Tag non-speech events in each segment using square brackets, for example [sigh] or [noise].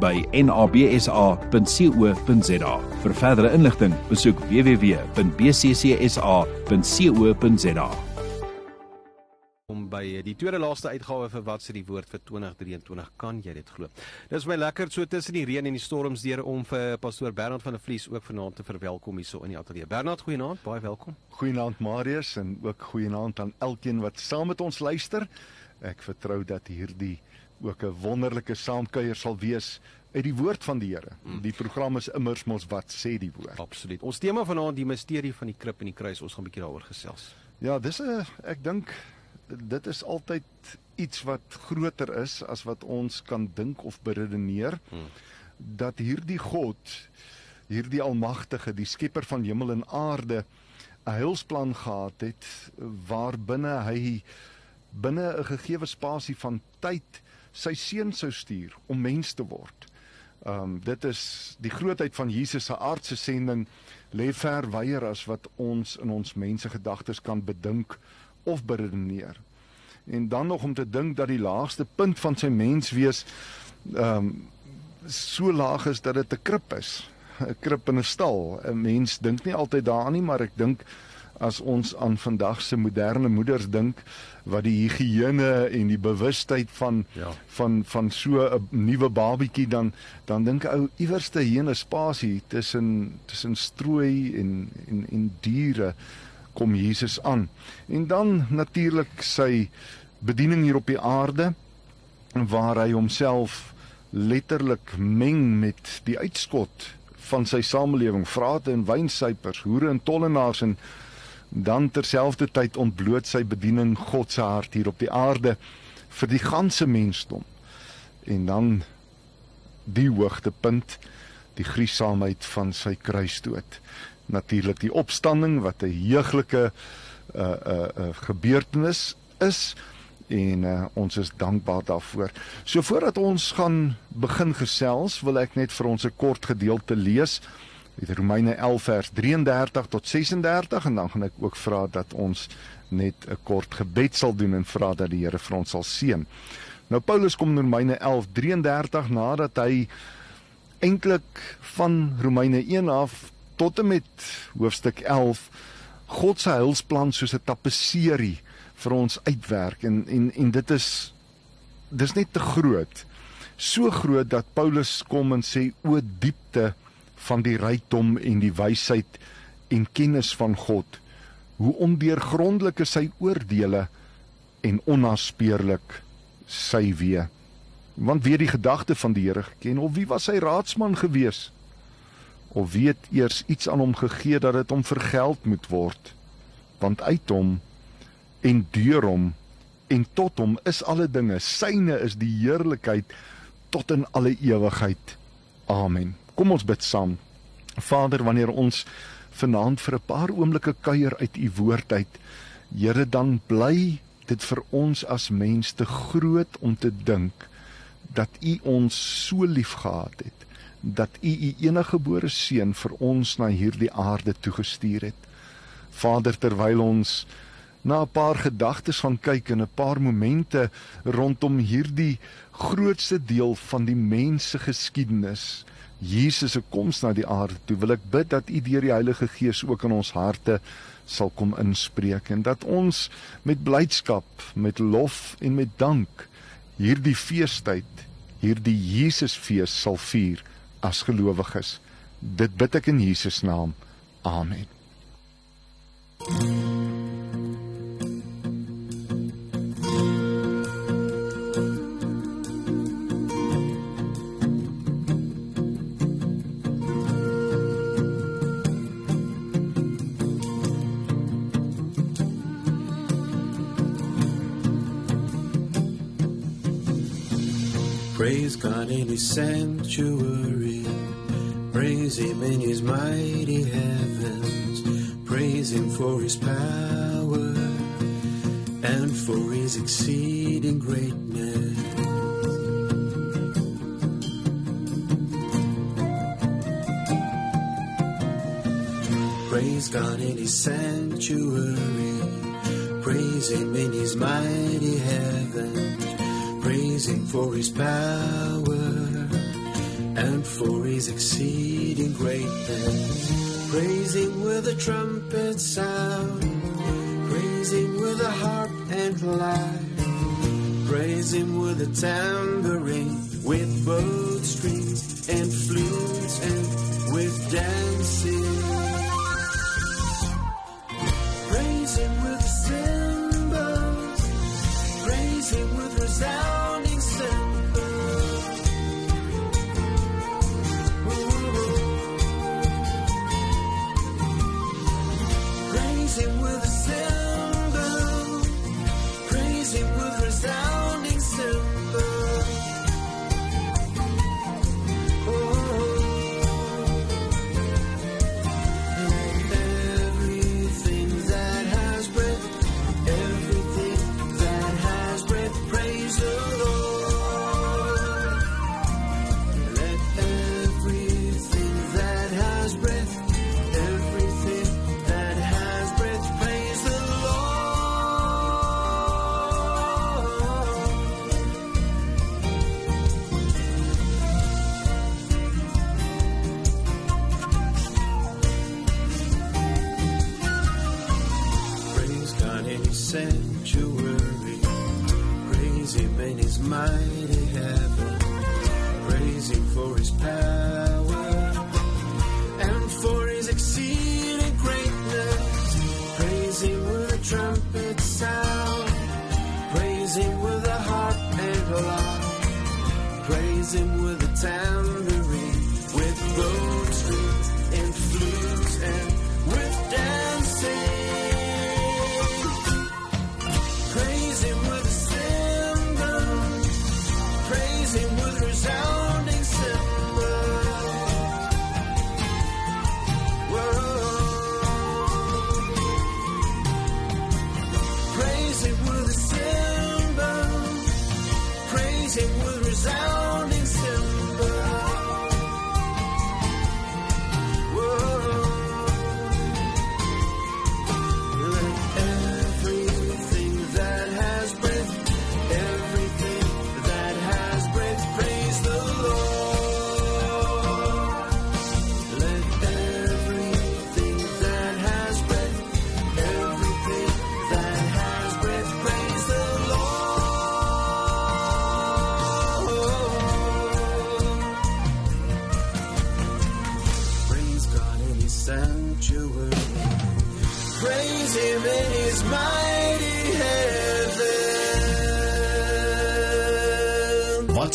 by nabsa.co.za. Vir verdere inligting, besoek www.bccsa.co.za. om by die tweede laaste uitgawe vir wat se die woord vir 2023 kan jy dit glo. Dis my lekker so tussen die reën en die storms deur om vir pastoor Bernard van der Vlies ook vanaand te verwelkom hierso in die ateljee. Bernard, goeienaand, baie welkom. Goeienaand Marius en ook goeienaand aan elkeen wat saam met ons luister. Ek vertrou dat hierdie ook 'n wonderlike saamkuier sal wees uit die woord van die Here. Die program is immers mos wat sê die woord. Absoluut. Ons tema vanaand die misterie van die krib en die kruis. Ons gaan 'n bietjie daaroor gesels. Ja, dis 'n ek dink dit is altyd iets wat groter is as wat ons kan dink of beredeneer. Hmm. Dat hierdie God, hierdie almagtige, die skepper van hemel en aarde 'n heilsplan gehad het waarbinne hy binne 'n gegeewe spasie van tyd sy seun sou stuur om mens te word. Ehm um, dit is die grootheid van Jesus se aardse sending lê ver wyer as wat ons in ons mense gedagtes kan bedink of beredeneer. En dan nog om te dink dat die laagste punt van sy menswees ehm um, so laag is dat dit 'n krib is, 'n krib in 'n stal. 'n Mens dink nie altyd daaraan nie, maar ek dink as ons aan vandag se moderne moeders dink wat die higiëne en die bewustheid van ja. van van so 'n nuwe babietjie dan dan dink ou iewerste hier 'n spasie tussen tussen strooi en en en diere kom Jesus aan. En dan natuurlik sy bediening hier op die aarde waar hy homself letterlik meng met die uitskot van sy samelewing, vrate en wynsuipers, hoere en tollenaars en dan terselfdertyd ontbloot sy bediening God se hart hier op die aarde vir die ganse mensdom. En dan die hoogtepunt, die gruisaamheid van sy kruisdood. Natuurlik die opstanding wat 'n heuglike uh uh, uh gebeurtenis is en uh, ons is dankbaar daarvoor. So voordat ons gaan begin gesels, wil ek net vir ons 'n kort gedeelte lees Romeine 11 vers 33 tot 36 en dan gaan ek ook vra dat ons net 'n kort gebed sal doen en vra dat die Here vir ons sal seën. Nou Paulus kom in Romeine 11:33 nadat hy eintlik van Romeine 1 af tot en met hoofstuk 11 God se heilsplan soos 'n tapisserie vir ons uitwerk en en en dit is dis net te groot. So groot dat Paulus kom en sê o diepte van die rykdom en die wysheid en kennis van God. Hoe ondeurgrondelik is sy oordeele en onnaspeurlik sy weë. Want wie het die gedagte van die Here geken of wie was sy raadsman gewees? Of weet eers iets aan hom gegee dat dit hom vergeld moet word? Want uit hom en deur hom en tot hom is alle dinge. Syne is die heerlikheid tot in alle ewigheid. Amen. Kom ons bid saam. Vader, wanneer ons vanaand vir 'n paar oomblikke kuier uit u woord uit, Here, dan bly dit vir ons as mens te groot om te dink dat u ons so liefgehad het dat u u enige gebore seun vir ons na hierdie aarde toegestuur het. Vader, terwyl ons na 'n paar gedagtes gaan kyk en 'n paar momente rondom hierdie grootste deel van die mens se geskiedenis, Jesus se koms na die aarde toe, wil ek bid dat U deur die Heilige Gees ook in ons harte sal kom inspreek en dat ons met blydskap, met lof en met dank hierdie feestyd, hierdie Jesusfees sal vier as gelowiges. Dit bid ek in Jesus naam. Amen. Praise God in his sanctuary. Praise him in his mighty heavens. Praise him for his power and for his exceeding greatness. Praise God in his sanctuary. Praise him in his mighty heavens. Praise him for his power and for his exceeding greatness. Praise him with a trumpet sound. Praise him with a harp and lyre. Praise him with a tambourine, with both strings and flutes Praise Him in His mighty heaven. Praise Him for His power and for His exceeding greatness. Praise Him with a trumpet sound. Praise Him with a harp and a lyre. Praise Him with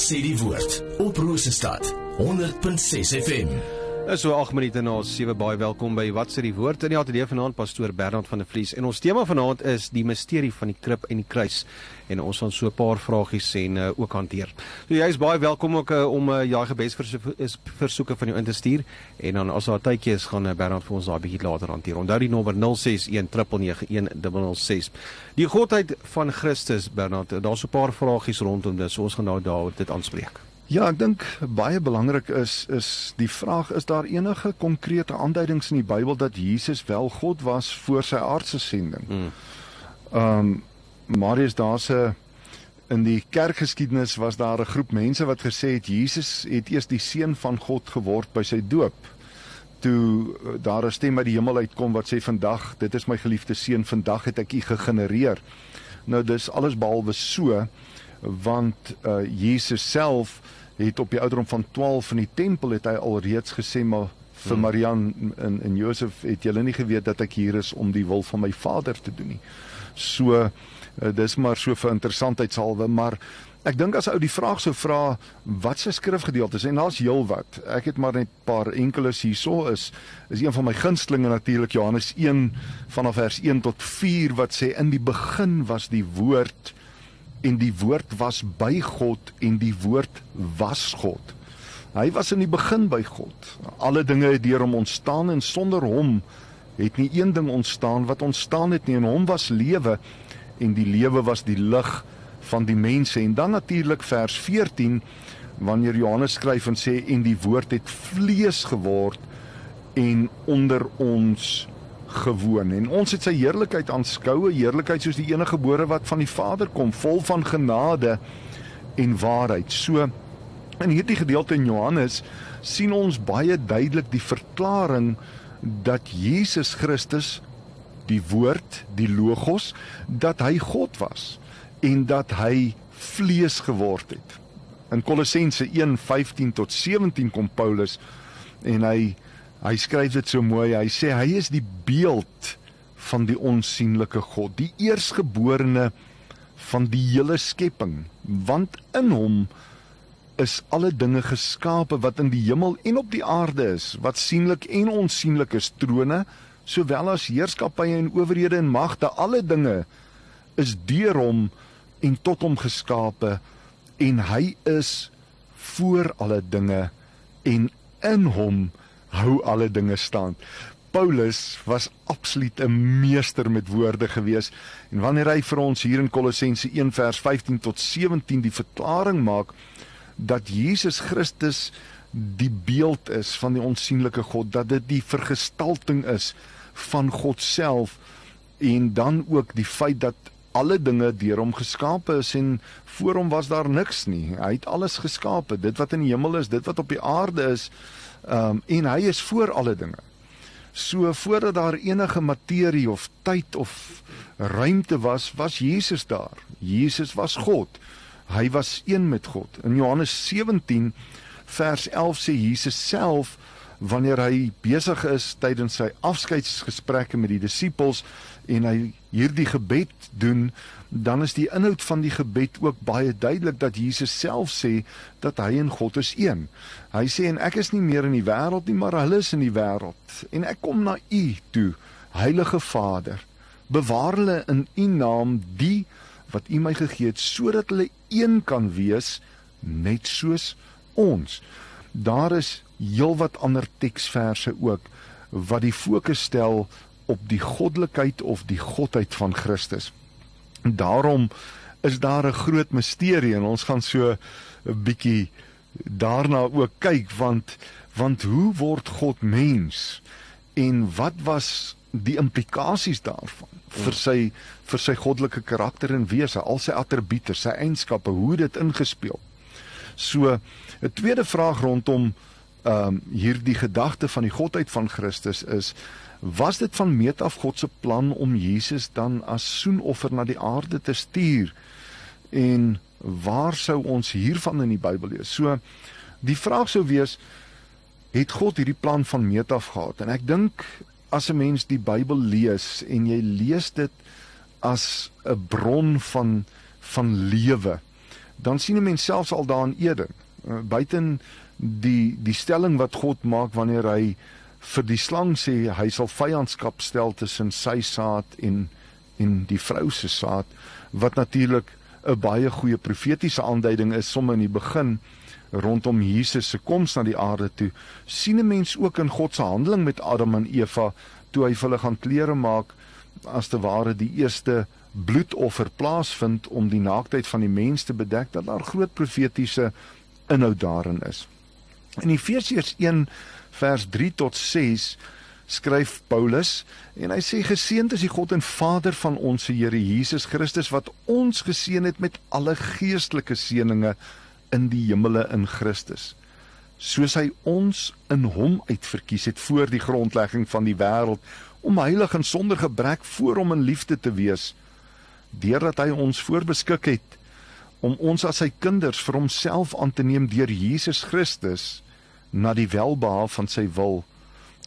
sê die woord op Rosestad 100.6 FM. Is so 8 minute na 7 baie welkom by Wat sê die woord in die ateljee vanaand pastoor Bernard van der Vlies en ons tema vanaand is die misterie van die krib en die kruis en ons gaan so 'n paar vragies en uh, ook hanteer. So jy is baie welkom ook uh, om uh, jou gebesversoeke van jou in te stuur en dan as daar tydjie is gaan uh, Bernard vir ons daai bietjie later hanteer. Onthou die nommer 0619911006. Die godheid van Christus Bernard, daar's so 'n paar vragies rondom dit. So ons gaan nou daar dit aanspreek. Ja, ek dink baie belangrik is is die vraag is daar enige konkrete aanduidings in die Bybel dat Jesus wel God was voor sy aardse sending? Mm. Ehm um, Marius daar's 'n in die kerkgeskiedenis was daar 'n groep mense wat gesê het Jesus het eers die seun van God geword by sy doop. Toe eh, daar 'n stem uit die hemel uitkom wat sê vandag dit is my geliefde seun vandag het ek u gegenereer. Nou dis alles behalwe so want uh, Jesus self het op die ouderdom van 12 in die tempel het hy alreeds gesê maar vir Marian en en Josef het julle nie geweet dat ek hier is om die wil van my Vader te doen nie. So uh, dis maar so vir interessantheidshalwe, maar ek dink as ou die vraag sou vra wat se skrifgedeeltes en daar's heelwat. Ek het maar net 'n paar enkeles hierso is is een van my gunstlinge natuurlik Johannes 1 vanaf vers 1 tot 4 wat sê in die begin was die woord en die woord was by God en die woord was God. Hy was in die begin by God. Alle dinge het deur hom ontstaan en sonder hom het nie een ding ontstaan wat ontstaan het nie. In hom was lewe en die lewe was die lig van die mense. En dan natuurlik vers 14 wanneer Johannes skryf en sê en die woord het vlees geword en onder ons gewoon en ons het sy heerlikheid aanskou, 'n heerlikheid soos die enige gebore wat van die Vader kom, vol van genade en waarheid. So in hierdie gedeelte in Johannes sien ons baie duidelik die verklaring dat Jesus Christus die woord, die logos, dat hy God was en dat hy vlees geword het. In Kolossense 1:15 tot 17 kom Paulus en hy hy skryf dit so mooi. Hy sê hy is die beeld van die onsigbare God, die eersgeborene van die hele skepping, want in hom is alle dinge geskape wat in die hemel en op die aarde is, wat sienlik en onsienlik is, trone, sowel as heerskappye en owerhede en magte, alle dinge is deur hom en tot hom geskape. En hy is voor alle dinge en in hom hou alle dinge staan. Paulus was absoluut 'n meester met woorde gewees en wanneer hy vir ons hier in Kolossense 1 vers 15 tot 17 die verklaring maak dat Jesus Christus die beeld is van die onsigbare God, dat dit die vergestalting is van God self en dan ook die feit dat alle dinge deur hom geskape is en voor hom was daar niks nie. Hy het alles geskape, dit wat in die hemel is, dit wat op die aarde is, um, en hy is voor alle dinge. So voordat daar enige materie of tyd of ruimte was, was Jesus daar. Jesus was God. Hy was een met God. In Johannes 17 vers 11 sê Jesus self wanneer hy besig is tydens sy afskeidsgesprekke met die disippels en hy hierdie gebed doen, dan is die inhoud van die gebed ook baie duidelik dat Jesus self sê dat hy en God is een. Hy sê en ek is nie meer in die wêreld nie, maar hulle is in die wêreld en ek kom na u toe, Heilige Vader. Bewaar hulle in u naam die wat U my gegee het sodat hulle een kan wees net soos ons. Daar is heelwat ander teksverse ook wat die fokus stel op die goddelikheid of die godheid van Christus. Daarom is daar 'n groot misterie en ons gaan so 'n bietjie daarna ook kyk want want hoe word God mens en wat was die implikasies daarvan vir sy vir sy goddelike karakter en wese, al sy attribute, sy eienskappe, hoe dit ingespeel. So 'n tweede vraag rondom ehm um, hierdie gedagte van die godheid van Christus is was dit van meet af God se plan om Jesus dan as soenoffer na die aarde te stuur? En waar sou ons hiervan in die Bybel lees? So die vraag sou wees het God hierdie plan van meet af gehad? En ek dink as 'n mens die Bybel lees en jy lees dit as 'n bron van van lewe, dan sien 'n mens selfs al daarin Eden. Uh, buiten die die stelling wat God maak wanneer hy vir die slang sê hy sal vyandskap stel tussen sy saad en en die vrou se saad wat natuurlik 'n baie goeie profetiese aanduiding is somme in die begin rondom Jesus se koms na die aarde toe, sien 'n mens ook in God se handeling met Adam en Eva toe hy hulle gaan klere maak as te ware die eerste bloedoffer plaasvind om die naaktheid van die mens te bedek dat daar groot profetiese inhoud daarin is. In Efesiërs 1 vers 3 tot 6 skryf Paulus en hy sê geseënd is die God en Vader van ons Here Jesus Christus wat ons geseën het met alle geestelike seënings in die hemele in Christus. Soos hy ons in hom uitverkies het voor die grondlegging van die wêreld om heilig en sonder gebrek voor hom in liefde te wees deurdat hy ons voorbeskik het om ons as sy kinders vir homself aan te neem deur Jesus Christus na die welbehaag van sy wil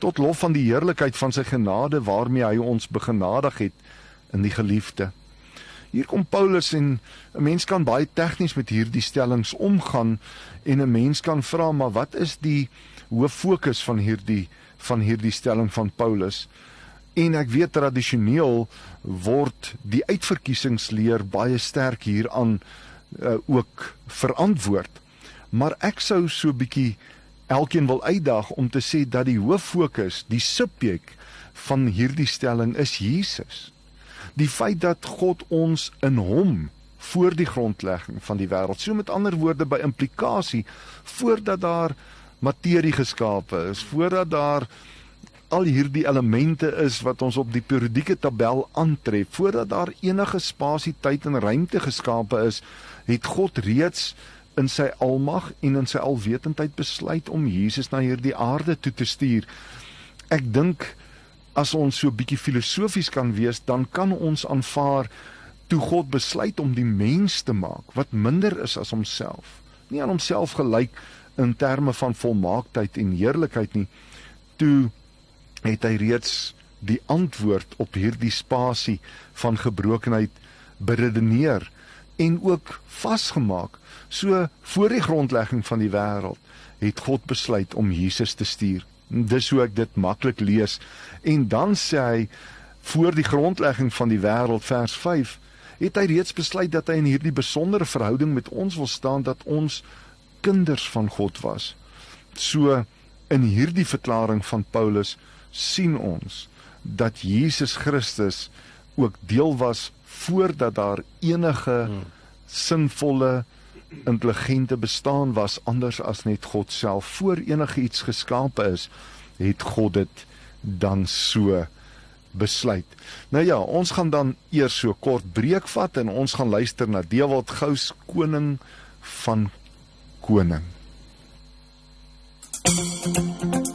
tot lof van die heerlikheid van sy genade waarmee hy ons begenadig het in die geliefde Hier kom Paulus en 'n mens kan baie tegnies met hierdie stellings omgaan en 'n mens kan vra maar wat is die hoof fokus van hierdie van hierdie stelling van Paulus? En ek weet tradisioneel word die uitverkiesingsleer baie sterk hieraan uh, ook verantwoord. Maar ek sou so 'n bietjie elkeen wil uitdaag om te sê dat die hoof fokus, die subjek van hierdie stelling is Jesus. Die feit dat God ons in hom voor die grondlegging van die wêreld, so met ander woorde by implikasie voordat daar materie geskape is, voordat daar al hierdie elemente is wat ons op die periodieke tabel aantref, voordat daar enige spasie, tyd en ruimte geskape is, het God reeds in sy almag en in sy alwetendheid besluit om Jesus na hierdie aarde toe te stuur. Ek dink as ons so 'n bietjie filosofies kan wees, dan kan ons aanvaar toe God besluit om die mens te maak wat minder is as homself. Nie aan homself gelyk in terme van volmaaktheid en heerlikheid nie. Toe het hy reeds die antwoord op hierdie spasie van gebrokenheid beredeneer en ook vasgemaak. So voor die grondlegging van die wêreld het God besluit om Jesus te stuur. Dis hoe ek dit maklik lees. En dan sê hy voor die grondlegging van die wêreld vers 5 het hy reeds besluit dat hy in hierdie besondere verhouding met ons wil staan dat ons kinders van God was. So in hierdie verklaring van Paulus sien ons dat Jesus Christus ook deel was voordat daar enige hmm. sinvolle intelligente bestaan was anders as net God self voor enige iets geskape is het God dit dan so besluit. Nou ja, ons gaan dan eers so kort breek vat en ons gaan luister na Dewald Gous koning van koning. Wat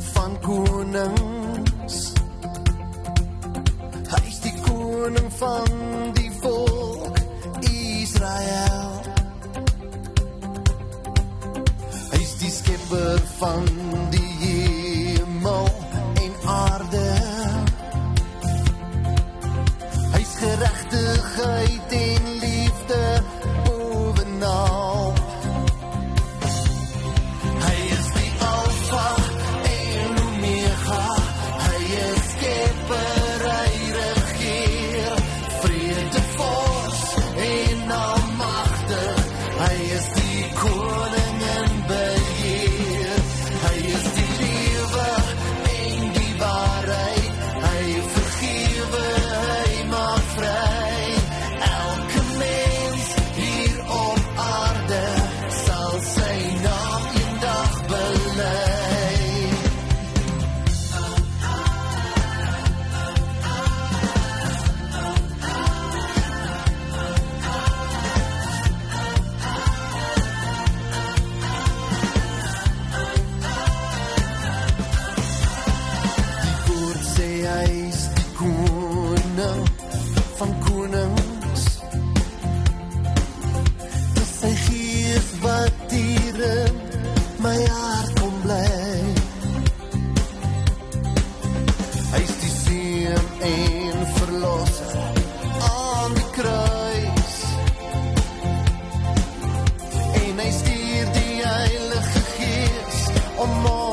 van konings. Hy is die koning van die volk Israel. Hy is die skepper van or more.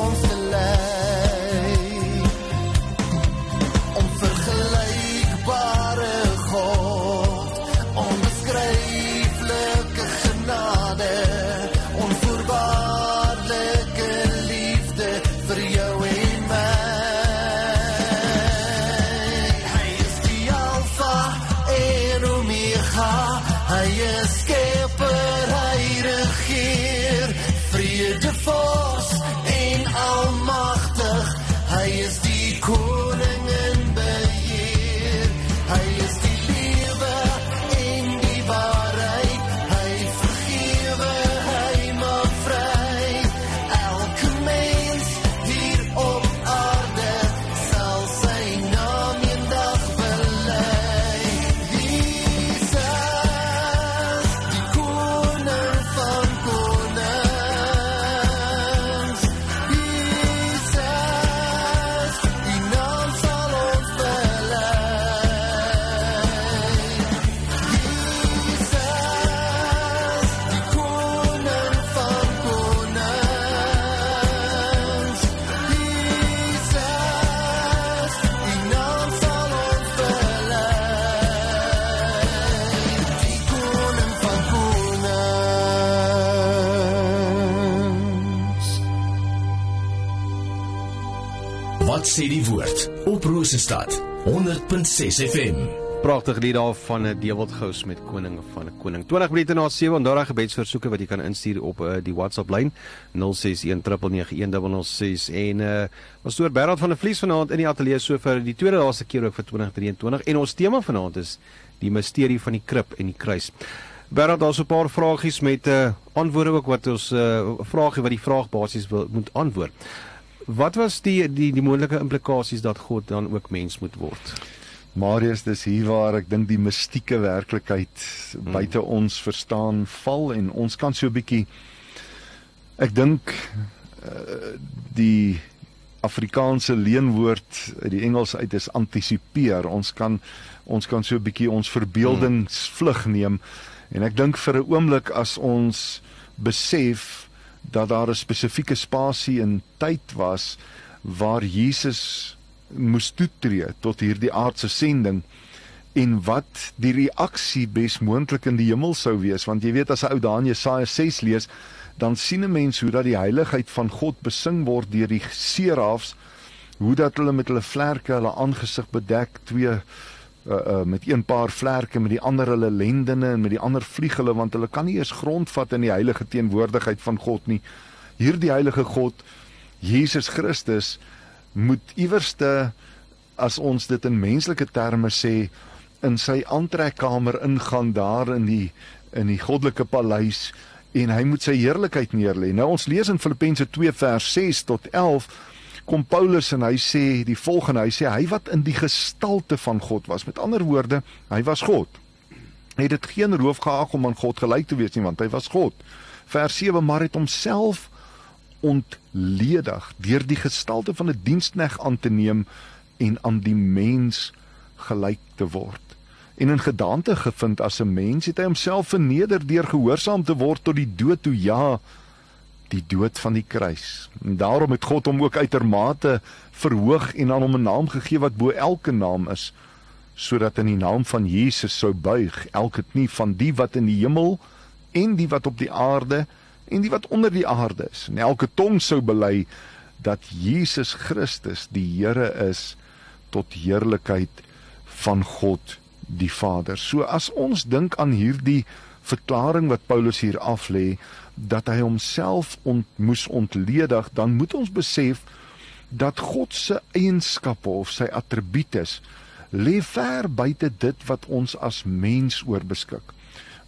Op Rosestad 100.6 FM. Pragtige lied daar van 'n Dewald Gous met Koning van 'n Koning. 20 minute na 7 en daar is gebedsversoeke wat jy kan instuur op uh, die WhatsApp lyn 0619991006 en uh pastoor Bernard van der Vlies vanaand in die ateljee so vir die tweede laaste keer ook vir 2023 en ons tema vanaand is die misterie van die krib en die kruis. Bernard, daar's 'n paar vragies met 'n uh, antwoorde ook wat ons 'n uh, vraagie wat die vraag basies wil moet antwoord. Wat was die die die moontlike implikasies dat God dan ook mens moet word? Marius, dis hier waar ek dink die mistieke werklikheid hmm. buite ons verstaan val en ons kan so 'n bietjie ek dink uh, die Afrikaanse leenwoord uit die Engels uit is antisipeer. Ons kan ons kan so 'n bietjie ons verbeeldingsvlug neem en ek dink vir 'n oomblik as ons besef dat daar 'n spesifieke spasie in tyd was waar Jesus moes toetree tot hierdie aardse sending en wat die reaksie besmoontlik in die hemel sou wees. Want jy weet as 'n ou Daniël Jesaja 6 lees dan sien 'n mens hoe dat die heiligheid van God besing word deur die serafs hoe dat hulle met hulle vlerke hulle aangesig bedek twee uh, uh, met een paar vlerke met die ander hulle lendene en met die ander vlieg hulle want hulle kan nie eens grondvat in die heilige teenwoordigheid van God nie. Hierdie heilige God Jesus Christus moet iewerste as ons dit in menslike terme sê in sy aantrekkamer ingaan daar in die in die goddelike paleis en hy moet sy heerlikheid neerlê. Nou ons lees in Filippense 2 vers 6 tot 11 kom Paulus en hy sê die volgende, hy sê hy wat in die gestalte van God was. Met ander woorde, hy was God. Hy het dit geen roof geag om aan God gelyk te wees nie, want hy was God. Vers 7 maar het homself ontledig deur die gestalte van 'n dienskneg aan te neem en aan die mens gelyk te word. En in gedagte gevind as 'n mens het hy homself verneder deur gehoorsaam te word tot die dood toe ja die dood van die kruis. En daarom het God hom ook uitermate verhoog en aan hom 'n naam gegee wat bo elke naam is, sodat in die naam van Jesus sou buig elke knie van die wat in die hemel en die wat op die aarde en die wat onder die aarde is. En elke tong sou bely dat Jesus Christus die Here is tot heerlikheid van God die Vader. So as ons dink aan hierdie verklaring wat Paulus hier aflê, dat hy homself ont, moes ontledig, dan moet ons besef dat God se eienskappe of sy attribute lê ver buite dit wat ons as mens oorbeskik.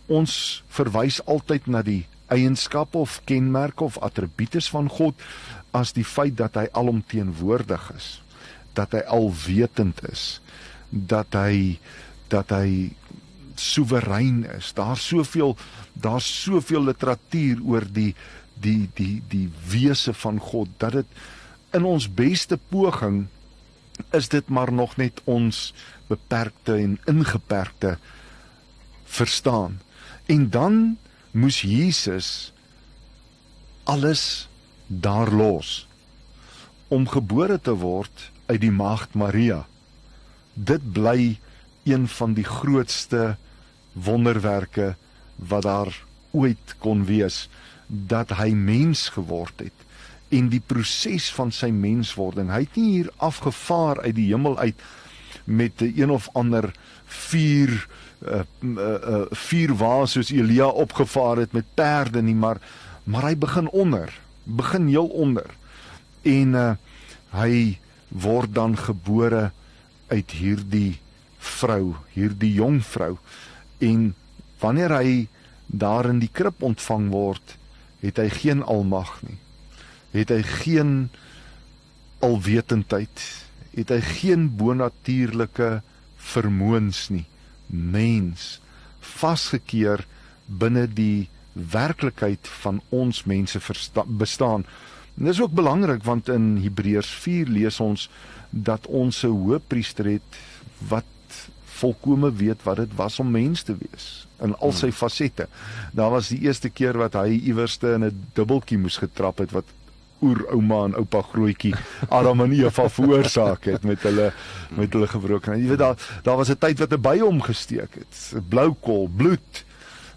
Ons verwys altyd na die eienskappe of kenmerke of attribute van God as die feit dat hy alomteenwoordig is, dat hy alwetend is, dat hy dat hy soewerein is. Daar's soveel daar's soveel literatuur oor die die die die wese van God dat dit in ons beste poging is dit maar nog net ons beperkte en ingeperkte verstaan. En dan moes Jesus alles daar los om gebore te word uit die maagd Maria. Dit bly een van die grootste wonderwerke wat daar ooit kon wees dat hy mens geword het en die proses van sy menswording. Hy het nie hier afgevaar uit die hemel uit met 'n een of ander vuur uh, uh, uh, vuur waar soos Elia opgevaar het met perde nie maar maar hy begin onder begin heel onder. En uh, hy word dan gebore uit hierdie vrou hierdie jong vrou en wanneer hy daar in die krib ontvang word, het hy geen almag nie. Het hy geen alwetendheid, het hy geen bonatuurlike vermoëns nie. Mens vasgekeer binne die werklikheid van ons mense bestaan. En dis ook belangrik want in Hebreërs 4 lees ons dat ons 'n hoëpriester het wat volkome weet wat dit was om mens te wees in al sy hmm. fasette. Daar was die eerste keer wat hy iewerste in 'n dubbeltjie moes getrap het wat oerouma en oupa grootjie [laughs] Adam en Eva veroorsaak het met hulle met hulle gebrokenheid. Jy weet daar daar was 'n tyd wat 'n by hom gesteek het. Blou kol, bloed.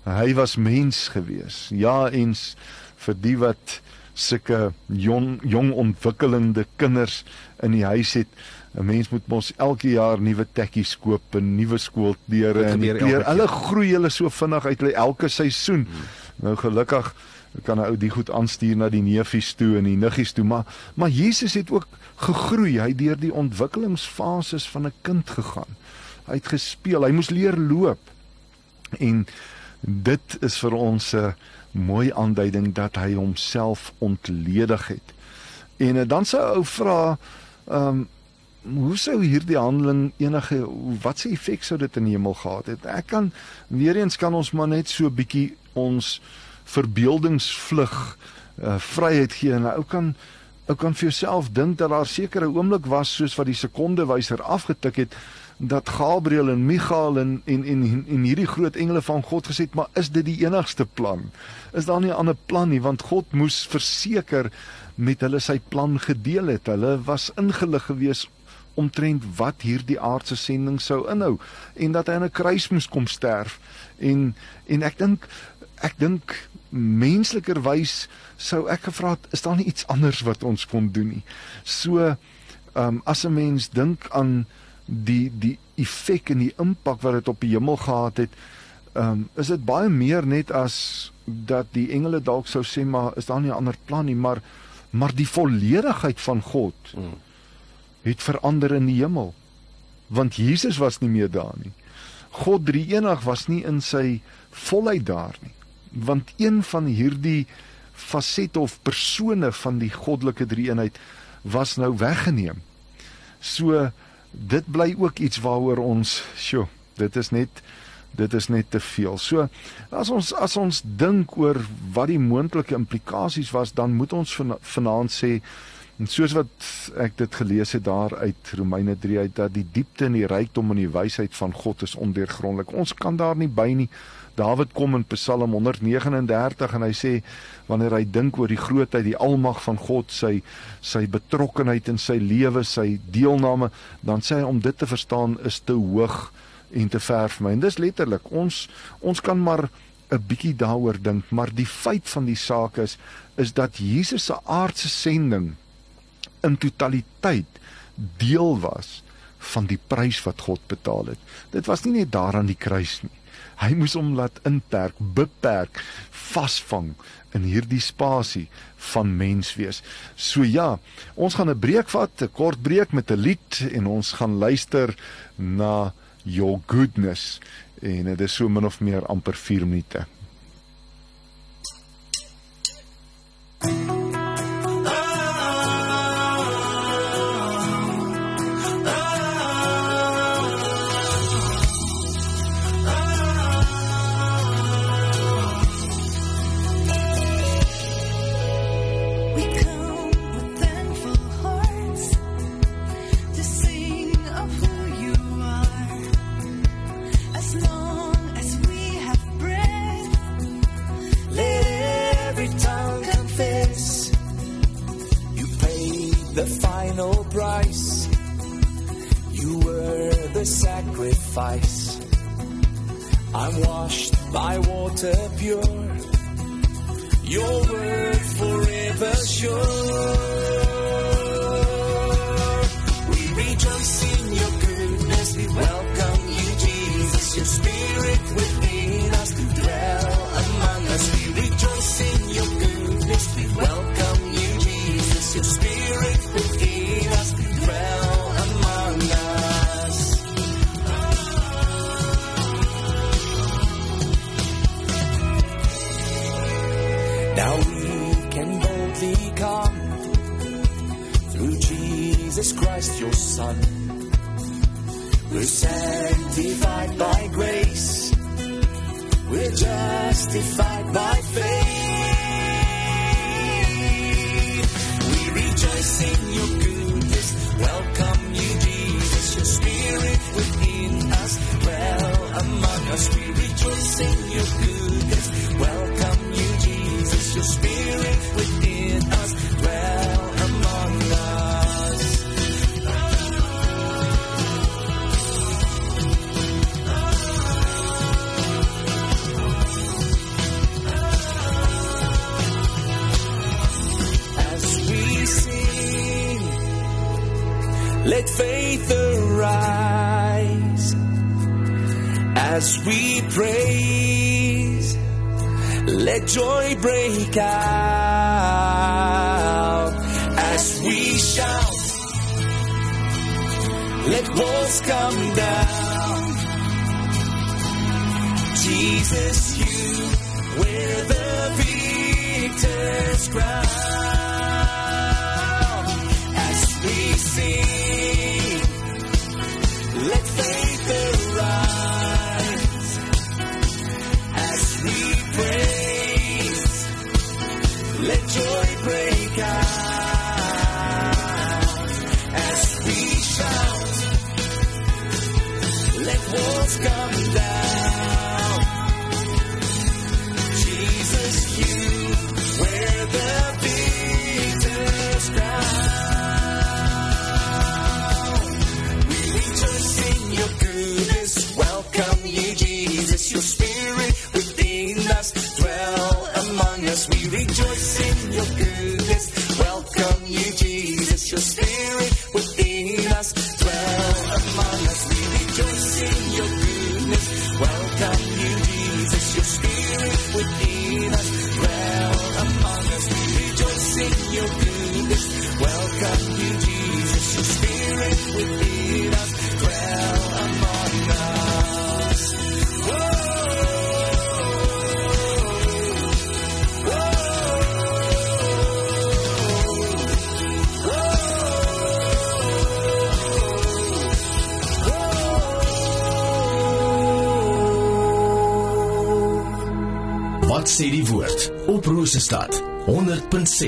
Hy was mens gewees. Ja, eens vir die wat sulke jong jong ontwikkelende kinders in die huis het 'n mens moet mos elke jaar nuwe tekkies koop en nuwe skoolklere en klere. Hulle groei hulle so vinnig uit hulle elke seisoen. Hmm. Nou gelukkig kan 'n ou die goed aanstuur na die neefies toe en die niggies toe, maar maar Jesus het ook gegroei. Hy het deur die ontwikkelingsfases van 'n kind gegaan. Hy het gespeel, hy moes leer loop. En dit is vir ons 'n mooi aanduiding dat hy homself ontledig het. En eh, dan sou ou vra, ehm um, hoe sou hierdie handeling enige wat se effek sou dit in die hemel gehad het? Ek kan weer eens kan ons maar net so bietjie ons verbeeldingsvlug uh, vryheid gee en ou kan ou kan vir jouself dink dat daar sekere oomblik was soos wat die sekondewyser afgetik het dat Gabriël en Michael en en en en hierdie groot engele van God gesê het, maar is dit die enigste plan? Is daar nie 'n ander plan nie want God moes verseker met hulle sy plan gedeel het. Hulle was ingelig gewees omtrent wat hierdie aardse sending sou inhou en dat hy aan 'n kruis moes kom sterf. En en ek dink ek dink menslikerwys sou ek gevra het is daar nie iets anders wat ons kon doen nie. So ehm um, as 'n mens dink aan die die effek en die impak wat dit op die hemel gehad het, ehm um, is dit baie meer net as dat die engele dalk sou sê maar is daar nie 'n ander plan nie, maar maar die volledigheid van God Mm. Het verander in die hemel. Want Jesus was nie meer daar nie. God Drie-enig was nie in sy volheid daar nie. Want een van hierdie fasette of persone van die goddelike drie-eenheid was nou weggeneem. So dit bly ook iets waaroor ons, sjoe, dit is net dit is net te veel. So as ons as ons dink oor wat die moontlike implikasies was, dan moet ons vana- vanaand sê en soos wat ek dit gelees het daar uit Romeine 3 uit dat die diepte en die rykdom en die wysheid van God is ondeurgrondelik. Ons kan daar nie by nie. Dawid kom in Psalm 139 en hy sê wanneer hy dink oor die grootheid, die almag van God, sy sy betrokkenheid in sy lewe, sy deelname, dan sê hy om dit te verstaan is te hoog en te ver vir my. En dis letterlik ons ons kan maar 'n bietjie daaroor dink, maar die feit van die saak is is dat Jesus se aardse sending in totaliteit deel was van die prys wat God betaal het. Dit was nie net daar aan die kruis nie. Hy moes hom laat inperk, beperk, vasvang in hierdie spasie van mens wees. So ja, ons gaan 'n breek vat, 'n kort breek met 'n lied en ons gaan luister na Your Goodness en dit is so min of meer amper 4 minute. We sacrifice. I'm washed by water pure. Your word forever sure.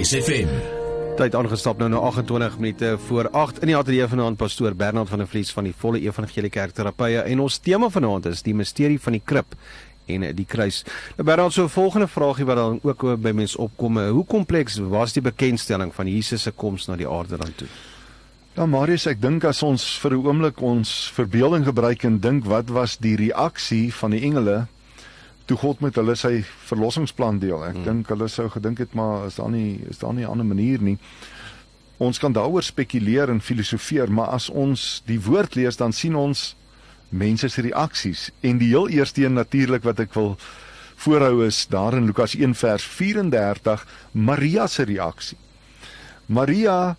100.6 FM. Tyd aangestap nou na 28 minute voor 8 in die ateljee vanaand pastoor Bernard van der Vlies van die Volle Evangelie Kerk Terapie en ons tema vanaand is die misterie van die krib en die kruis. Nou Bernard, so 'n volgende vraagie wat dan ook by mense opkom, hoe kompleks was die bekendstelling van Jesus se koms na die aarde dan toe? Ja Marius, ek dink as ons vir 'n oomblik ons verbeelding gebruik en dink wat was die reaksie van die engele toe God met hulle sy verlossingsplan deel. Ek hmm. dink hulle sou gedink het maar is daar nie is daar nie 'n ander manier nie. Ons kan daaroor spekuleer en filosofeer, maar as ons die woord lees dan sien ons mense se reaksies en die heel eerste een natuurlik wat ek wil voorhou is daar in Lukas 1 vers 34 Maria se reaksie. Maria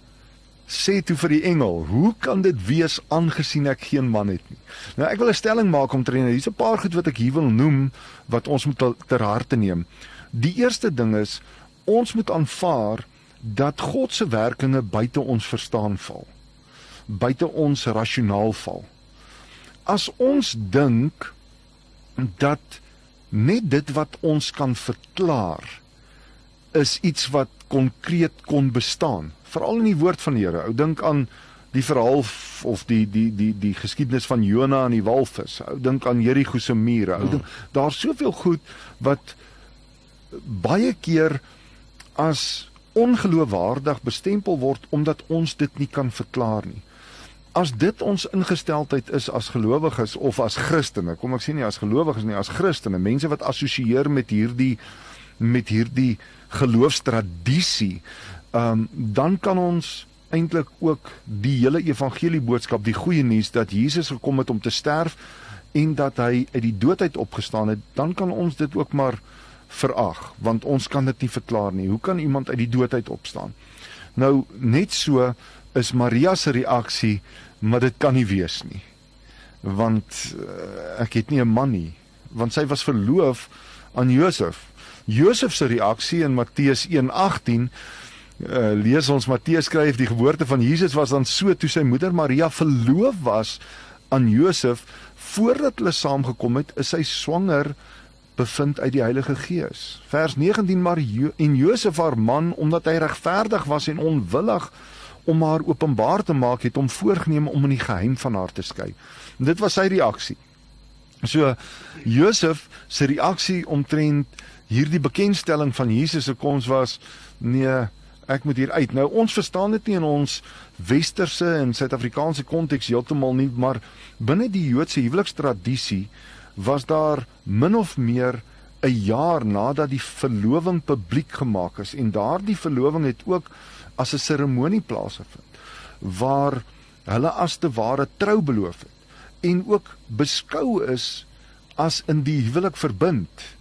sê toe vir die engel: "Hoe kan dit wees aangesien ek geen man het nie?" Nou ek wil 'n stelling maak omtrent hier's 'n paar goed wat ek hier wil noem wat ons moet ter harte neem. Die eerste ding is ons moet aanvaar dat God se werkinge buite ons verstaan val. Buite ons rasionaal val. As ons dink dat net dit wat ons kan verklaar is iets wat konkreet kon bestaan veral in die woord van die Here. Ou dink aan die verhaal of die die die die geskiedenis van Jona en die walvis. Ou dink aan Jerigo se mure. Ou dink daar's soveel goed wat baie keer as ongeloofwaardig bestempel word omdat ons dit nie kan verklaar nie. As dit ons ingesteldheid is as gelowiges of as Christene, kom ek sê nie as gelowiges nie, as Christene, mense wat assosieer met hierdie met hierdie geloofstradisie, ehm um, dan kan ons eintlik ook die hele evangelie boodskap, die goeie nuus dat Jesus gekom het om te sterf en dat hy uit die dood uit opgestaan het, dan kan ons dit ook maar verag, want ons kan dit nie verklaar nie. Hoe kan iemand uit die dood uit opstaan? Nou net so is Maria se reaksie, maar dit kan nie wees nie. Want uh, ek het nie 'n man nie, want sy was verloof aan Josef. Josef se reaksie in Matteus 1:18 uh, lees ons Matteus skryf die geboorte van Jesus was dan so toe sy moeder Maria verloof was aan Josef voordat hulle saamgekom het, is sy swanger bevind uit die Heilige Gees. Vers 19 maar jo en Josef haar man omdat hy regverdig was en onwillig om haar openbaar te maak het om voorgenem om in die geheim van haar te skei. En dit was sy reaksie. So Josef se reaksie omtrent hierdie bekendstelling van Jesus se koms was nee, ek moet hier uit. Nou ons verstaan dit nie in ons westerse en Suid-Afrikaanse konteks heeltemal nie, maar binne die Joodse huwelikstradisie was daar min of meer 'n jaar nadat die verloving publiek gemaak is en daardie verloving het ook as 'n seremonie plaasgevind waar hulle as te ware trou beloof het en ook beskou is as in die huwelik verbind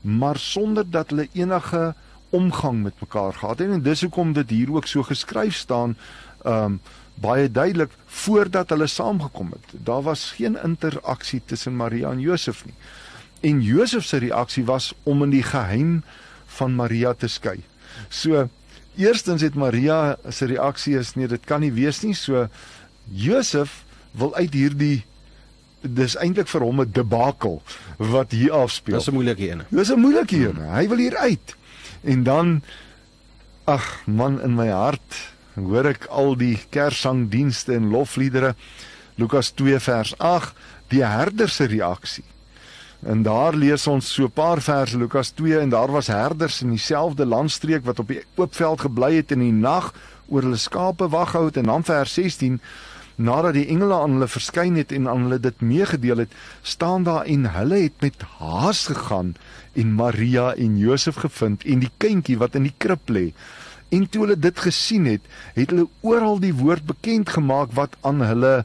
maar sonder dat hulle enige omgang met mekaar gehad het en dis hoekom dit hier ook so geskryf staan um baie duidelik voordat hulle saamgekom het. Daar was geen interaksie tussen Maria en Josef nie. En Josef se reaksie was om in die geheim van Maria te skei. So eerstens het Maria se reaksie is nee, dit kan nie wees nie. So Josef wil uit hierdie dis eintlik vir hom 'n debakel wat hier afspeel. Dis 'n moeilike een. Dis 'n moeilike een. Hy wil hier uit. En dan ag man in my hart hoor ek al die kerssangdienste en lofliedere. Lukas 2 vers 8, die herder se reaksie. En daar lees ons so 'n paar verse Lukas 2 en daar was herders in dieselfde landstreek wat op die oop veld gebly het in die nag oor hulle skape wag hou het en dan vers 16 nadat die engele aan hulle verskyn het en aan hulle dit meegedeel het, staan daar en hulle het met haas gegaan en Maria en Josef gevind en die kindjie wat in die krib lê. En toe hulle dit gesien het, het hulle oral die woord bekend gemaak wat aan hulle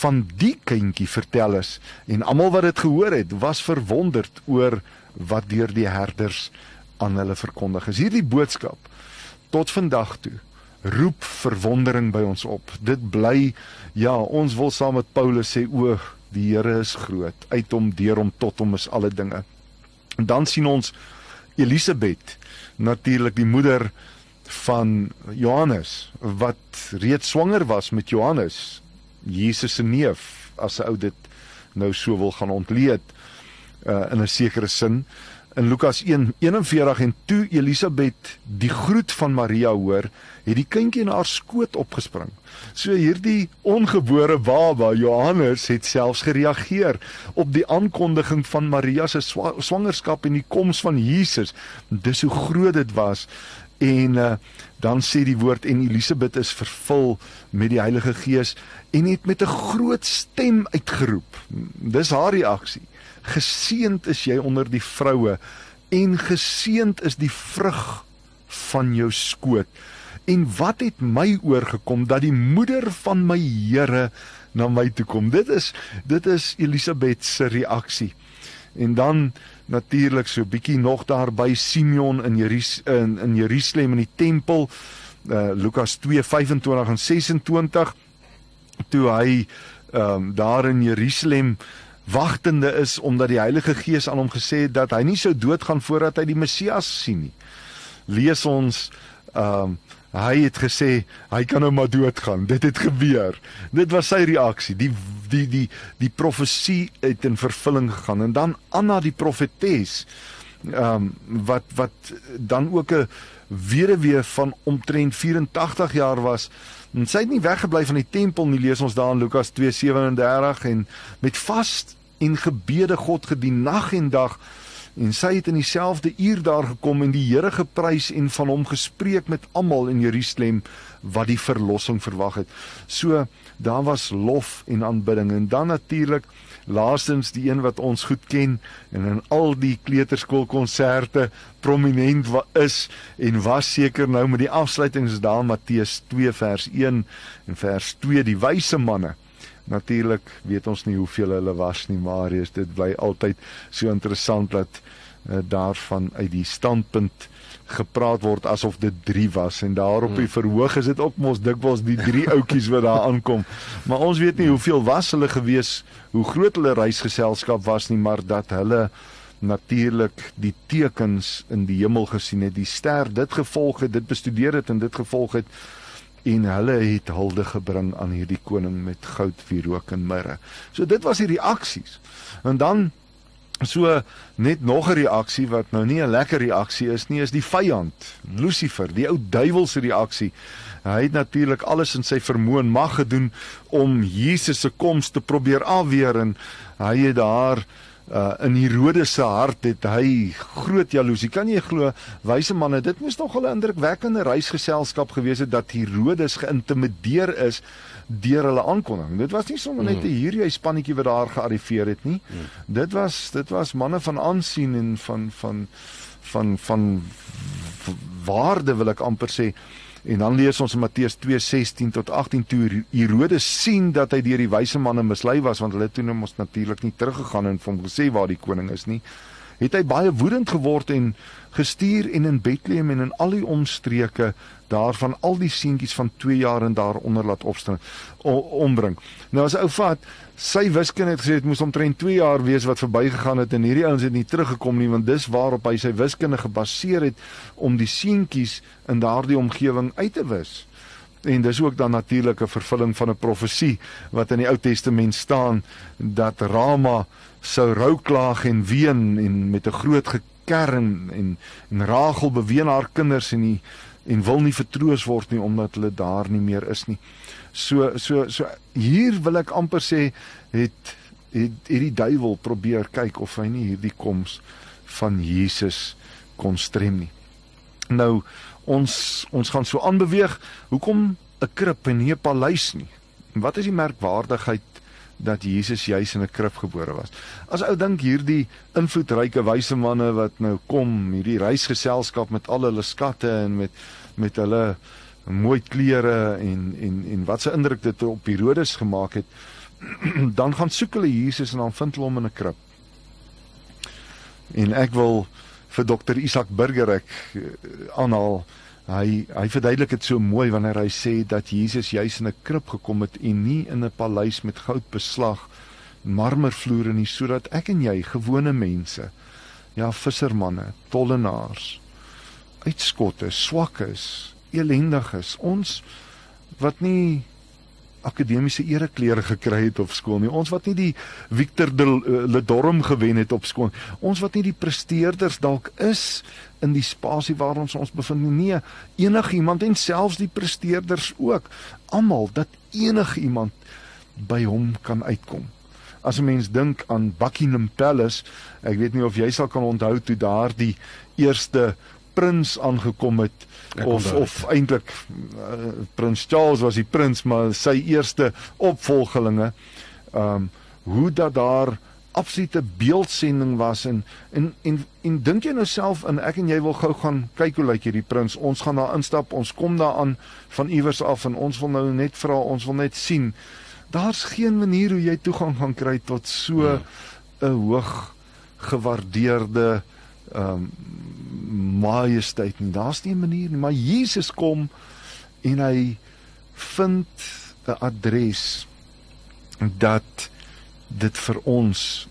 van die kindjie vertel is en almal wat dit gehoor het, was verwonderd oor wat deur die herders aan hulle verkondig is. Hierdie boodskap tot vandag toe roep verwondering by ons op. Dit bly ja, ons wil saam met Paulus sê o, die Here is groot. Uit hom, deur hom, tot hom is alle dinge. En dan sien ons Elisabet, natuurlik die moeder van Johannes wat reeds swanger was met Johannes, Jesus se neef, as 'n ou dit nou so wil gaan ontleed uh, in 'n sekere sin in Lukas 1:41 en toe Elisabet die groet van Maria hoor, het die kindjie in haar skoot opgespring. So hierdie ongebore baba Johannes het selfs gereageer op die aankondiging van Maria se swa swangerskap en die koms van Jesus. Dis hoe groot dit was. En uh, dan sê die woord en Elisabet is vervul met die Heilige Gees en het met 'n groot stem uitgeroep. Dis haar reaksie. Geseend is jy onder die vroue en geseend is die vrug van jou skoot. En wat het my oorgekom dat die moeder van my Here na my toe kom? Dit is dit is Elisabet se reaksie. En dan natuurlik so bietjie nog daar by Simeon in Jeris, in in Jerusalem in die tempel uh, Lukas 2:25 en 26 toe hy um, daar in Jerusalem wagtende is omdat die Heilige Gees aan hom gesê het dat hy nie sou doodgaan voordat hy die Messias sien nie. Lees ons ehm um, hy het gesê hy kan nou maar doodgaan. Dit het gebeur. Dit was sy reaksie. Die die die die profesie het in vervulling gegaan en dan Anna die profetes ehm um, wat wat dan ook 'n weduwee van omtrent 84 jaar was. En sy het nie weggebly van die tempel nie, lees ons daar in Lukas 2:37 en met vas en gebede God gedien nag en dag en sy het in dieselfde uur daar gekom en die Here geprys en van hom gespreek met almal in Jerusalem wat die verlossing verwag het. So daar was lof en aanbidding en dan natuurlik laastens die een wat ons goed ken en in al die kleuterskoolkonserte prominent wa is en was seker nou met die afsluitings daar Matteus 2 vers 1 en vers 2 die wyse manne Natuurlik weet ons nie hoeveel hulle was nie, Marius, dit bly altyd so interessant dat uh, daarvan uit die standpunt gepraat word asof dit 3 was en daar op die Hmm. verhoog is dit ook mos dikwels die drie ouetjies wat daar aankom. Maar ons weet nie hoeveel was hulle gewees, hoe groot hulle reisgeselskap was nie, maar dat hulle natuurlik die tekens in die hemel gesien het, die ster dit gevolg het, dit bestudeer het en dit gevolg het en hulle het hulde gebring aan hierdie koning met goud, wierook en mirre. So dit was die reaksies. En dan so net nog 'n reaksie wat nou nie 'n lekker reaksie is nie, is die vyand, Lucifer, die ou duiwel se reaksie. Hy het natuurlik alles in sy vermoë en mag gedoen om Jesus se koms te probeer afweer en hy het daar uh in Herodes se hart het hy groot jaloesie. Kan jy glo, wyse manne, dit moes nog 'n indrukwekkende reisgeselskap gewees het dat Herodes geïntimideer is deur hulle aankondiging. Dit was nie sommer net 'n hierdie spannetjie wat daar gearriveer het nie. Dit was dit was manne van aansien en van van van van w- waarde wil ek amper sê En dan lees ons in Matteus 2:16 tot 18 toe Herodes sien dat hy deur die wyse manne mislei was want hulle toe nou mos natuurlik nie teruggegaan en hom gesê waar die koning is nie. Het hy baie woedend geword en gestuur en in Bethlehem en in al die omstreke daarvan al die seentjies van 2 jaar en daaronder laat opstaan ombring. Nou as 'n ou vat, sy wiskunde het gesê dit moes omtrent 2 jaar wees wat verbygegaan het en hierdie ouens het nie teruggekom nie want dis waarop hy sy wiskunde gebaseer het om die seentjies in daardie omgewing uit te wis. En dis ook dan natuurlik 'n vervulling van 'n profesie wat in die Ou Testament staan dat Rama sou rou klaag en ween en met 'n groot gekerm en en Rachel beween haar kinders en die en wil nie vertroos word nie omdat hulle daar nie meer is nie. So so so hier wil ek amper sê het het het die duiwel probeer kyk of hy nie hierdie koms van Jesus kon strem nie. Nou ons ons gaan so aanbeweeg. Hoekom 'n krib en nie 'n paleis nie? Wat is die merkwaardigheid dat Jesus juis in 'n krib gebore was? As ou dink hierdie invloedryke wyse manne wat nou kom, hierdie reisgeselskap met al hulle skatte en met met hulle mooi klere en en en wat 'n indruk dit op Herodes gemaak het, [clears throat] dan gaan soek hulle Jesus en dan vind hulle hom in 'n krib. En ek wil vir dokter Isak Burger ek eh, aanhaal hy hy verduidelik dit so mooi wanneer hy sê dat Jesus juis in 'n krib gekom het en nie in 'n paleis met goudbeslag marmervloere nie sodat ek en jy gewone mense ja vissermanne tollenaars uitskotte swakkes elendiges ons wat nie akademiese ereklere gekry het op skool nie. Ons wat nie die Victor de Le Dorm gewen het op skool. Ons wat nie die presteerders dalk is in die spasie waar ons ons bevind nie. Nee, enigiemand en selfs die presteerders ook. Almal dat enigiemand by hom kan uitkom. As 'n mens dink aan Buckingham Palace, ek weet nie of jy sal kan onthou toe daar die eerste prins aangekom het of of eintlik uh, prins Charles was die prins maar sy eerste opvolgelinge ehm um, hoe dat daar absolute beeldsending was en en en, en dink jy nou self in ek en jy wil gou gaan kyk hoe lyk hierdie prins ons gaan daar instap ons kom daaraan van iewers af en ons wil nou net vra ons wil net sien daar's geen manier hoe jy toegang gaan kry tot so 'n Ja. hoog gewaardeerde ehm um, majesteit nie. Daar's nie 'n manier nie, maar Jesus kom en hy vind 'n adres dat dit vir ons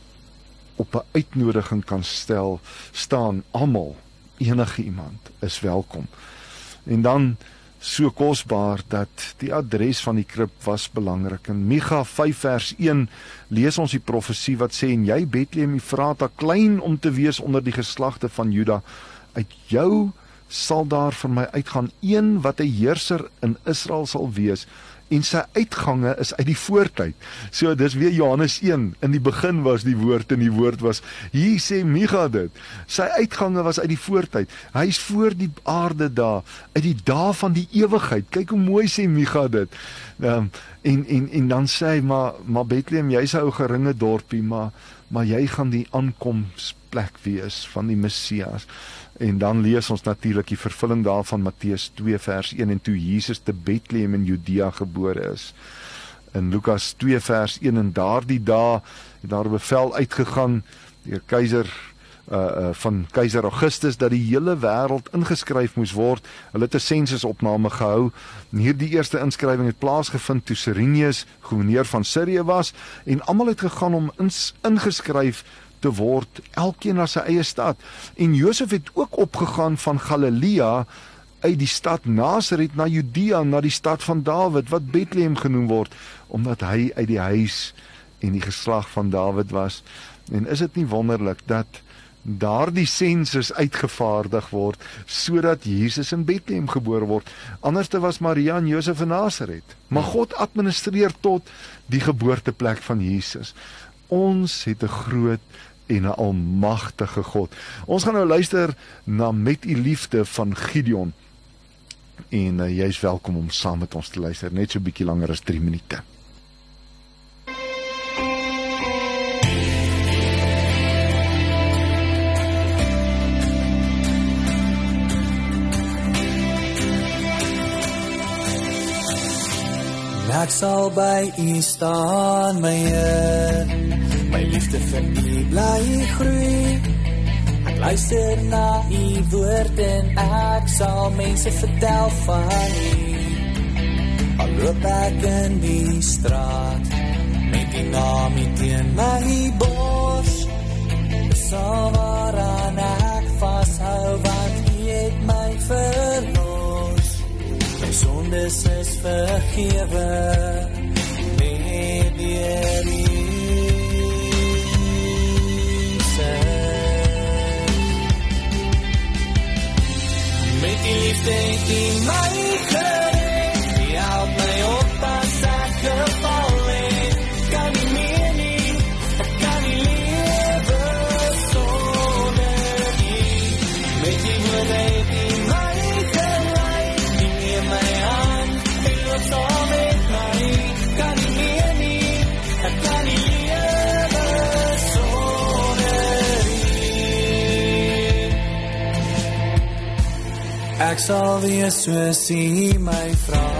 op 'n uitnodiging kan stel staan almal enige iemand is welkom. En dan so kosbaar dat die adres van die krib was belangrik. In Micha 5 vers 1 lees ons die profesie wat sê en jy Bethlehem Efrata klein om te wees onder die geslagte van Juda uit jou sal daar vir my uitgaan een wat 'n heerser in Israel sal wees en sy uitgange is uit die voortyd. So dis weer Johannes 1. In die begin was die woord en die woord was. Hier sê Micha dit. Sy uitgange was uit die voortyd. Hy's voor die aarde daar, uit die dae van die ewigheid. Kyk hoe mooi sê Micha dit. Ehm um, en en en dan sê hy maar maar Bethlehem, jy's 'n ou geringe dorpie, maar maar jy gaan die aankomsplek wees van die Messias. En dan lees ons natuurlik die vervulling daarvan Matteus 2 vers 1 en toe Jesus te Bethlehem in Judea gebore is. In Lukas 2 vers 1 en daardie dae het daar 'n bevel uitgegaan deur keiser uh, uh van keiser Augustus dat die hele wêreld ingeskryf moes word. Hulle het 'n sensusopname gehou. En hierdie eerste inskrywing het plaasgevind toe Sirinius gouverneur van Sirië was en almal het gegaan om ins, ingeskryf te word, elkeen na sy eie stad. En Josef het ook opgegaan van Galilea uit die stad Nasaret na Judea na die stad van Dawid wat Bethlehem genoem word omdat hy uit die huis en die geslag van Dawid was. En is dit nie wonderlik dat daardie sensus uitgevaardig word sodat Jesus in Bethlehem gebore word. Anderste was Maria en Josef in Nasaret. Maar God administreer tot die geboorteplek van Jesus. Ons het 'n groot en 'n almagtige God. Ons gaan nou luister na Met U Liefde van Gideon. En uh, jy's welkom om saam met ons te luister, net so bietjie langer as 3 minute. Ek sal by U staan, my Heer. My liefde vir U bly groei. Ek luister na U woord en ek sal mense vertel van U. Al loop ek in die straat met die naam hier teen my bors. Dis al waaraan ek vashou want U het my verlos. My sondes is vergewe die Here Met die liefde het U my gered. Ek sal wees soos U my vra.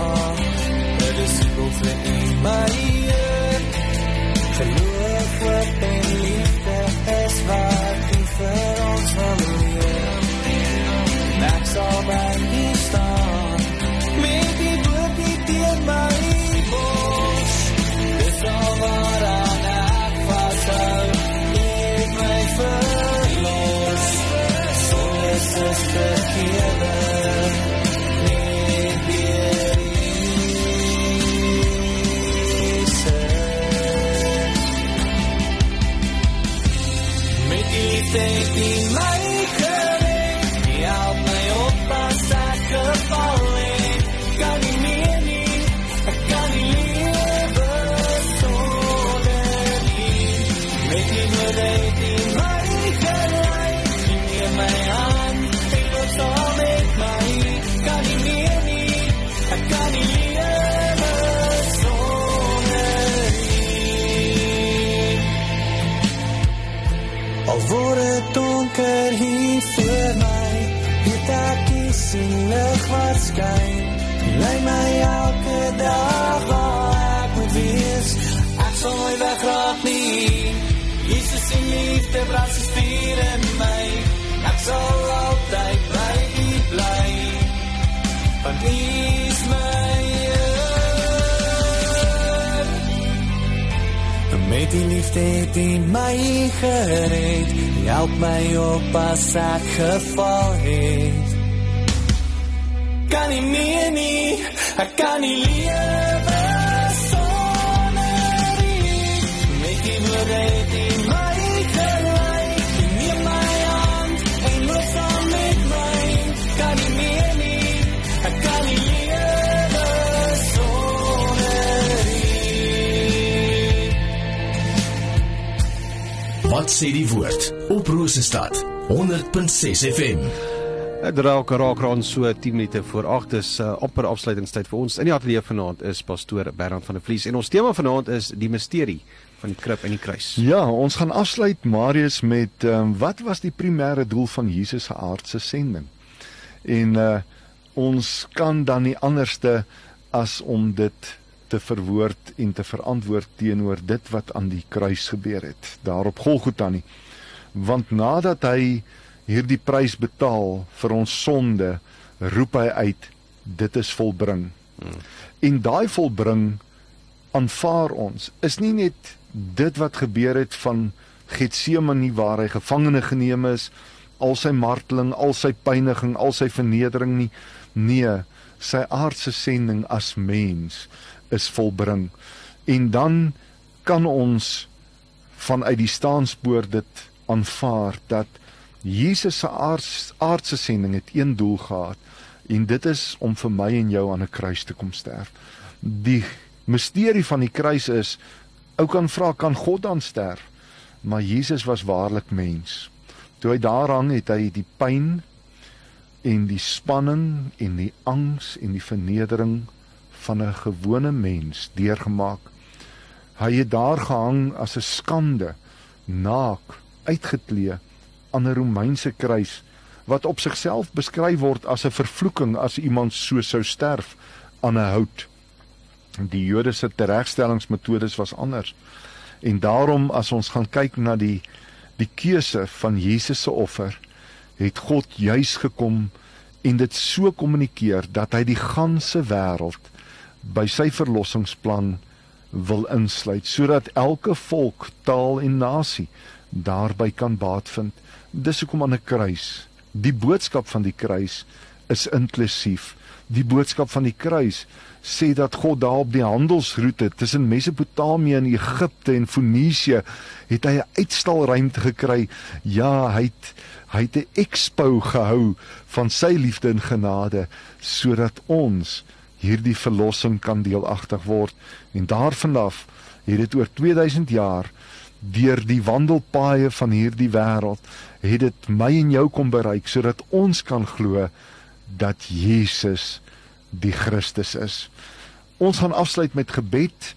U lei my elke dag waar ek moet wees. Ek sal nooit wegraak nie. Jesus se liefde brand se vuur in my. Ek sal altyd by U bly. Want U is my Heer. Met die liefde U my gered. U help my op as ek geval het. Kan nie meer nie, ek kan nie lewe sonder U. Met die woorde het U my gelei. Neem my hand en loop saam met my. Kan nie meer nie, ek kan nie lewe sonder U. Wat sê die woord op Rosestad 100.6 FM. Dit raak raak rond so 10 minute voor 8 is uh, amper afsluitingstyd vir ons. In die ateljee vanaand is pastoor Bernard van der Vlies en ons tema vanaand is die misterie van die krib en die kruis. Ja, ons gaan afsluit Marius met um, wat was die primêre doel van Jesus se aardse sending? En uh ons kan dan nie anderste as om dit te verwoord en te verantwoord teenoor dit wat aan die kruis gebeur het, daar op Golgotha nie. Want nadat hy hierdie prys betaal vir ons sonde, roep hy uit dit is volbring. Hmm. En daai volbring aanvaar ons is nie net dit wat gebeur het van Getsemane waar hy gevangene geneem is, al sy marteling, al sy pyniging, al sy vernedering nie. Nee, sy aardse sending as mens is volbring. En dan kan ons vanuit die staanspoor dit aanvaar dat Jesus se aards, aardse sending het een doel gehad en dit is om vir my en jou aan 'n kruis te kom sterf. Die misterie van die kruis is ou kan vra kan God dan sterf? Maar Jesus was waarlik mens. Toe hy daar hang het hy die pyn en die spanning en die angs en die vernedering van 'n gewone mens deurgemaak. Hy het daar gehang as 'n skande, naak, uitgeklee aan 'n Romeinse kruis wat op sigself beskryf word as 'n vervloeking as iemand so sou sterf aan 'n hout. Die Jode se teregstellingsmetodes was anders. En daarom as ons gaan kyk na die die keuse van Jesus se offer, het God juis gekom en dit so kommunikeer dat hy die ganse wêreld by sy verlossingsplan wil insluit sodat elke volk, taal en nasie daarby kan baat vind. Dis hoekom aan 'n kruis. Die boodskap van die kruis is inklusief. Die boodskap van die kruis sê dat God daar op die handelsroete tussen Mesopotamië en Egipte en Fonisië het hy 'n uitstalruimte gekry. Ja, hy het hy het 'n expo gehou van sy liefde en genade sodat ons hierdie verlossing kan deelagtig word en daarvan af het dit oor 2000 jaar deur die wandelpaaie van hierdie wêreld het dit my en jou kom bereik sodat ons kan glo dat Jesus die Christus is. Ons gaan afsluit met gebed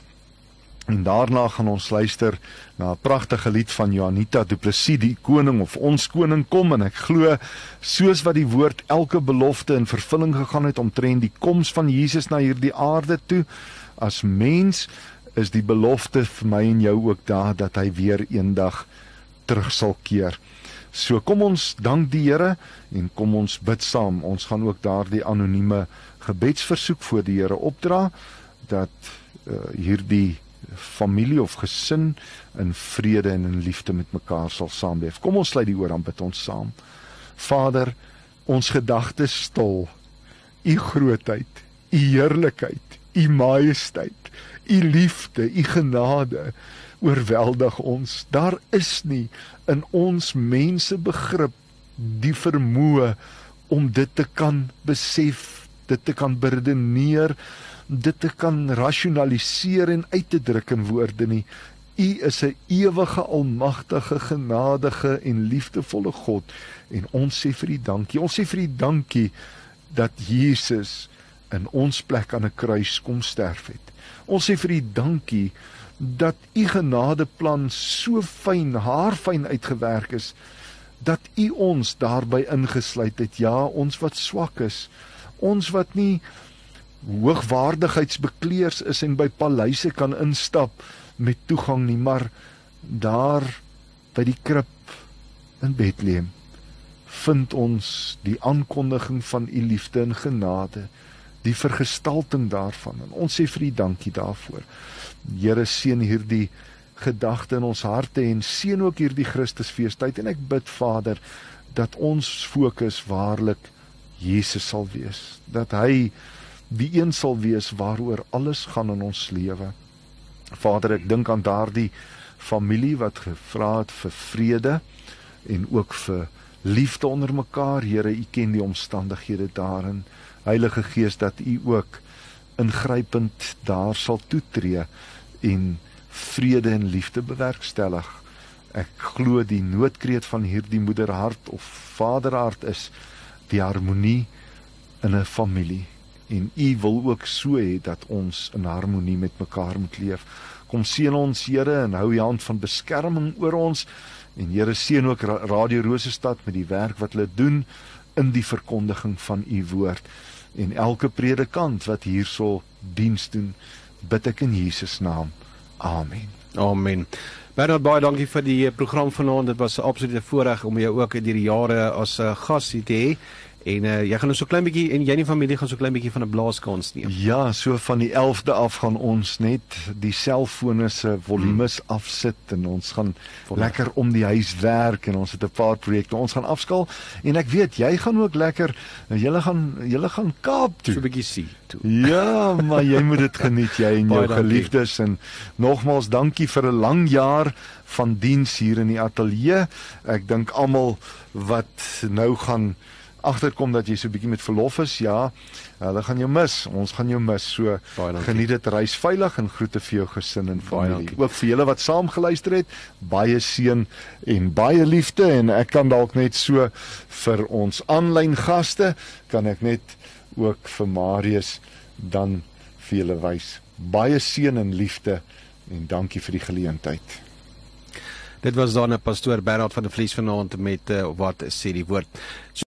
en daarna gaan ons luister na 'n pragtige lied van Janita Du Plessis die koning of ons koning kom en ek glo soos wat die woord elke belofte in vervulling gegaan het omtrent die koms van Jesus na hierdie aarde toe as mens is die belofte vir my en jou ook daar dat hy weer eendag terug sal keer. So kom ons dank die Here en kom ons bid saam. Ons gaan ook daardie anonieme gebedsversoek voor die Here opdra dat uh, hierdie familie of gesin in vrede en in liefde met mekaar sal saamleef. Kom ons sluit die oor aan bid ons saam. Vader, ons gedagtes stil. U grootheid, u heerlikheid, u majesteit, u liefde, u genade oorweldig ons. Daar is nie in ons mense begrip die vermoë om dit te kan besef, dit te kan beredeneer, dit te kan rasionaliseer en uit te druk in woorde nie. U is 'n ewige almagtige genadige en liefdevolle God en ons sê vir U dankie. Ons sê vir U dankie dat Jesus in ons plek aan 'n kruis kom sterf het. Ons sê vir U dankie dat U genadeplan so fyn, haarfyn uitgewerk is dat U ons daarbey ingesluit het. Ja, ons wat swak is, ons wat nie hoogwaardigheidsbekleers is en by paleise kan instap met toegang nie, maar daar by die krib in Bethlehem vind ons die aankondiging van u liefde en genade, die vergestalting daarvan. En ons sê vir u dankie daarvoor. Here seën hierdie gedagte in ons harte en seën ook hierdie Christusfeestyd en ek bid Vader dat ons fokus waarlik Jesus sal wees, dat hy die een sal wees waaroor alles gaan in ons lewe. Vader, ek dink aan daardie familie wat gevra het vir vrede en ook vir liefde onder mekaar. Here, U ken die omstandighede daarin. Heilige Gees, dat U ook ingrypend daar sal toetree en vrede en liefde bewerkstellig. Ek glo die noodkreet van hierdie moederhart of vaderhart is die harmonie in 'n familie en u wil ook so hê dat ons in harmonie met mekaar moet leef. Kom seën ons Here en hou u hand van beskerming oor ons en Here seën ook Ra- Radio Rosestad met die werk wat hulle doen in die verkondiging van u woord en elke predikant wat hierso diens doen bid ek in Jesus naam. Amen. Amen. Bernard baie dankie vir die eh, program vanaand. Dit was 'n absolute voorreg om jou ook deur die jare as 'n uh, gas hier te hê. En uh, jy gaan nou so klein bietjie en jy en die familie gaan so klein bietjie van 'n blaaskans neem. Ja, so van die 11de af gaan ons net die selfone se volumes hmm. afsit en ons gaan Wonderlik. lekker om die huis werk en ons het 'n paar projekte. Ons gaan afskaal en ek weet jy gaan ook lekker julle gaan julle gaan Kaap So toe. 'n bietjie sien toe. Ja, maar jy moet dit geniet jy en [laughs] jou geliefdes en nogmaals dankie vir 'n lang jaar van diens hier in die ateljee. Ek dink almal wat nou gaan agterkom dat jy so 'n bietjie met verlof is, ja, hulle gaan jou mis. Ons gaan jou mis. So geniet dit reis veilig en groete vir jou gesin en familie. Ook vir julle wat saam geluister het, baie seën en baie liefde en ek kan dalk net so vir ons aanlyn gaste kan ek net ook vir Marius dan vir julle wys. Baie seën en liefde en dankie vir die geleentheid. Dit was dan 'n pastoor Bernard van der Vlies vanaand met uh, wat sê die woord. So,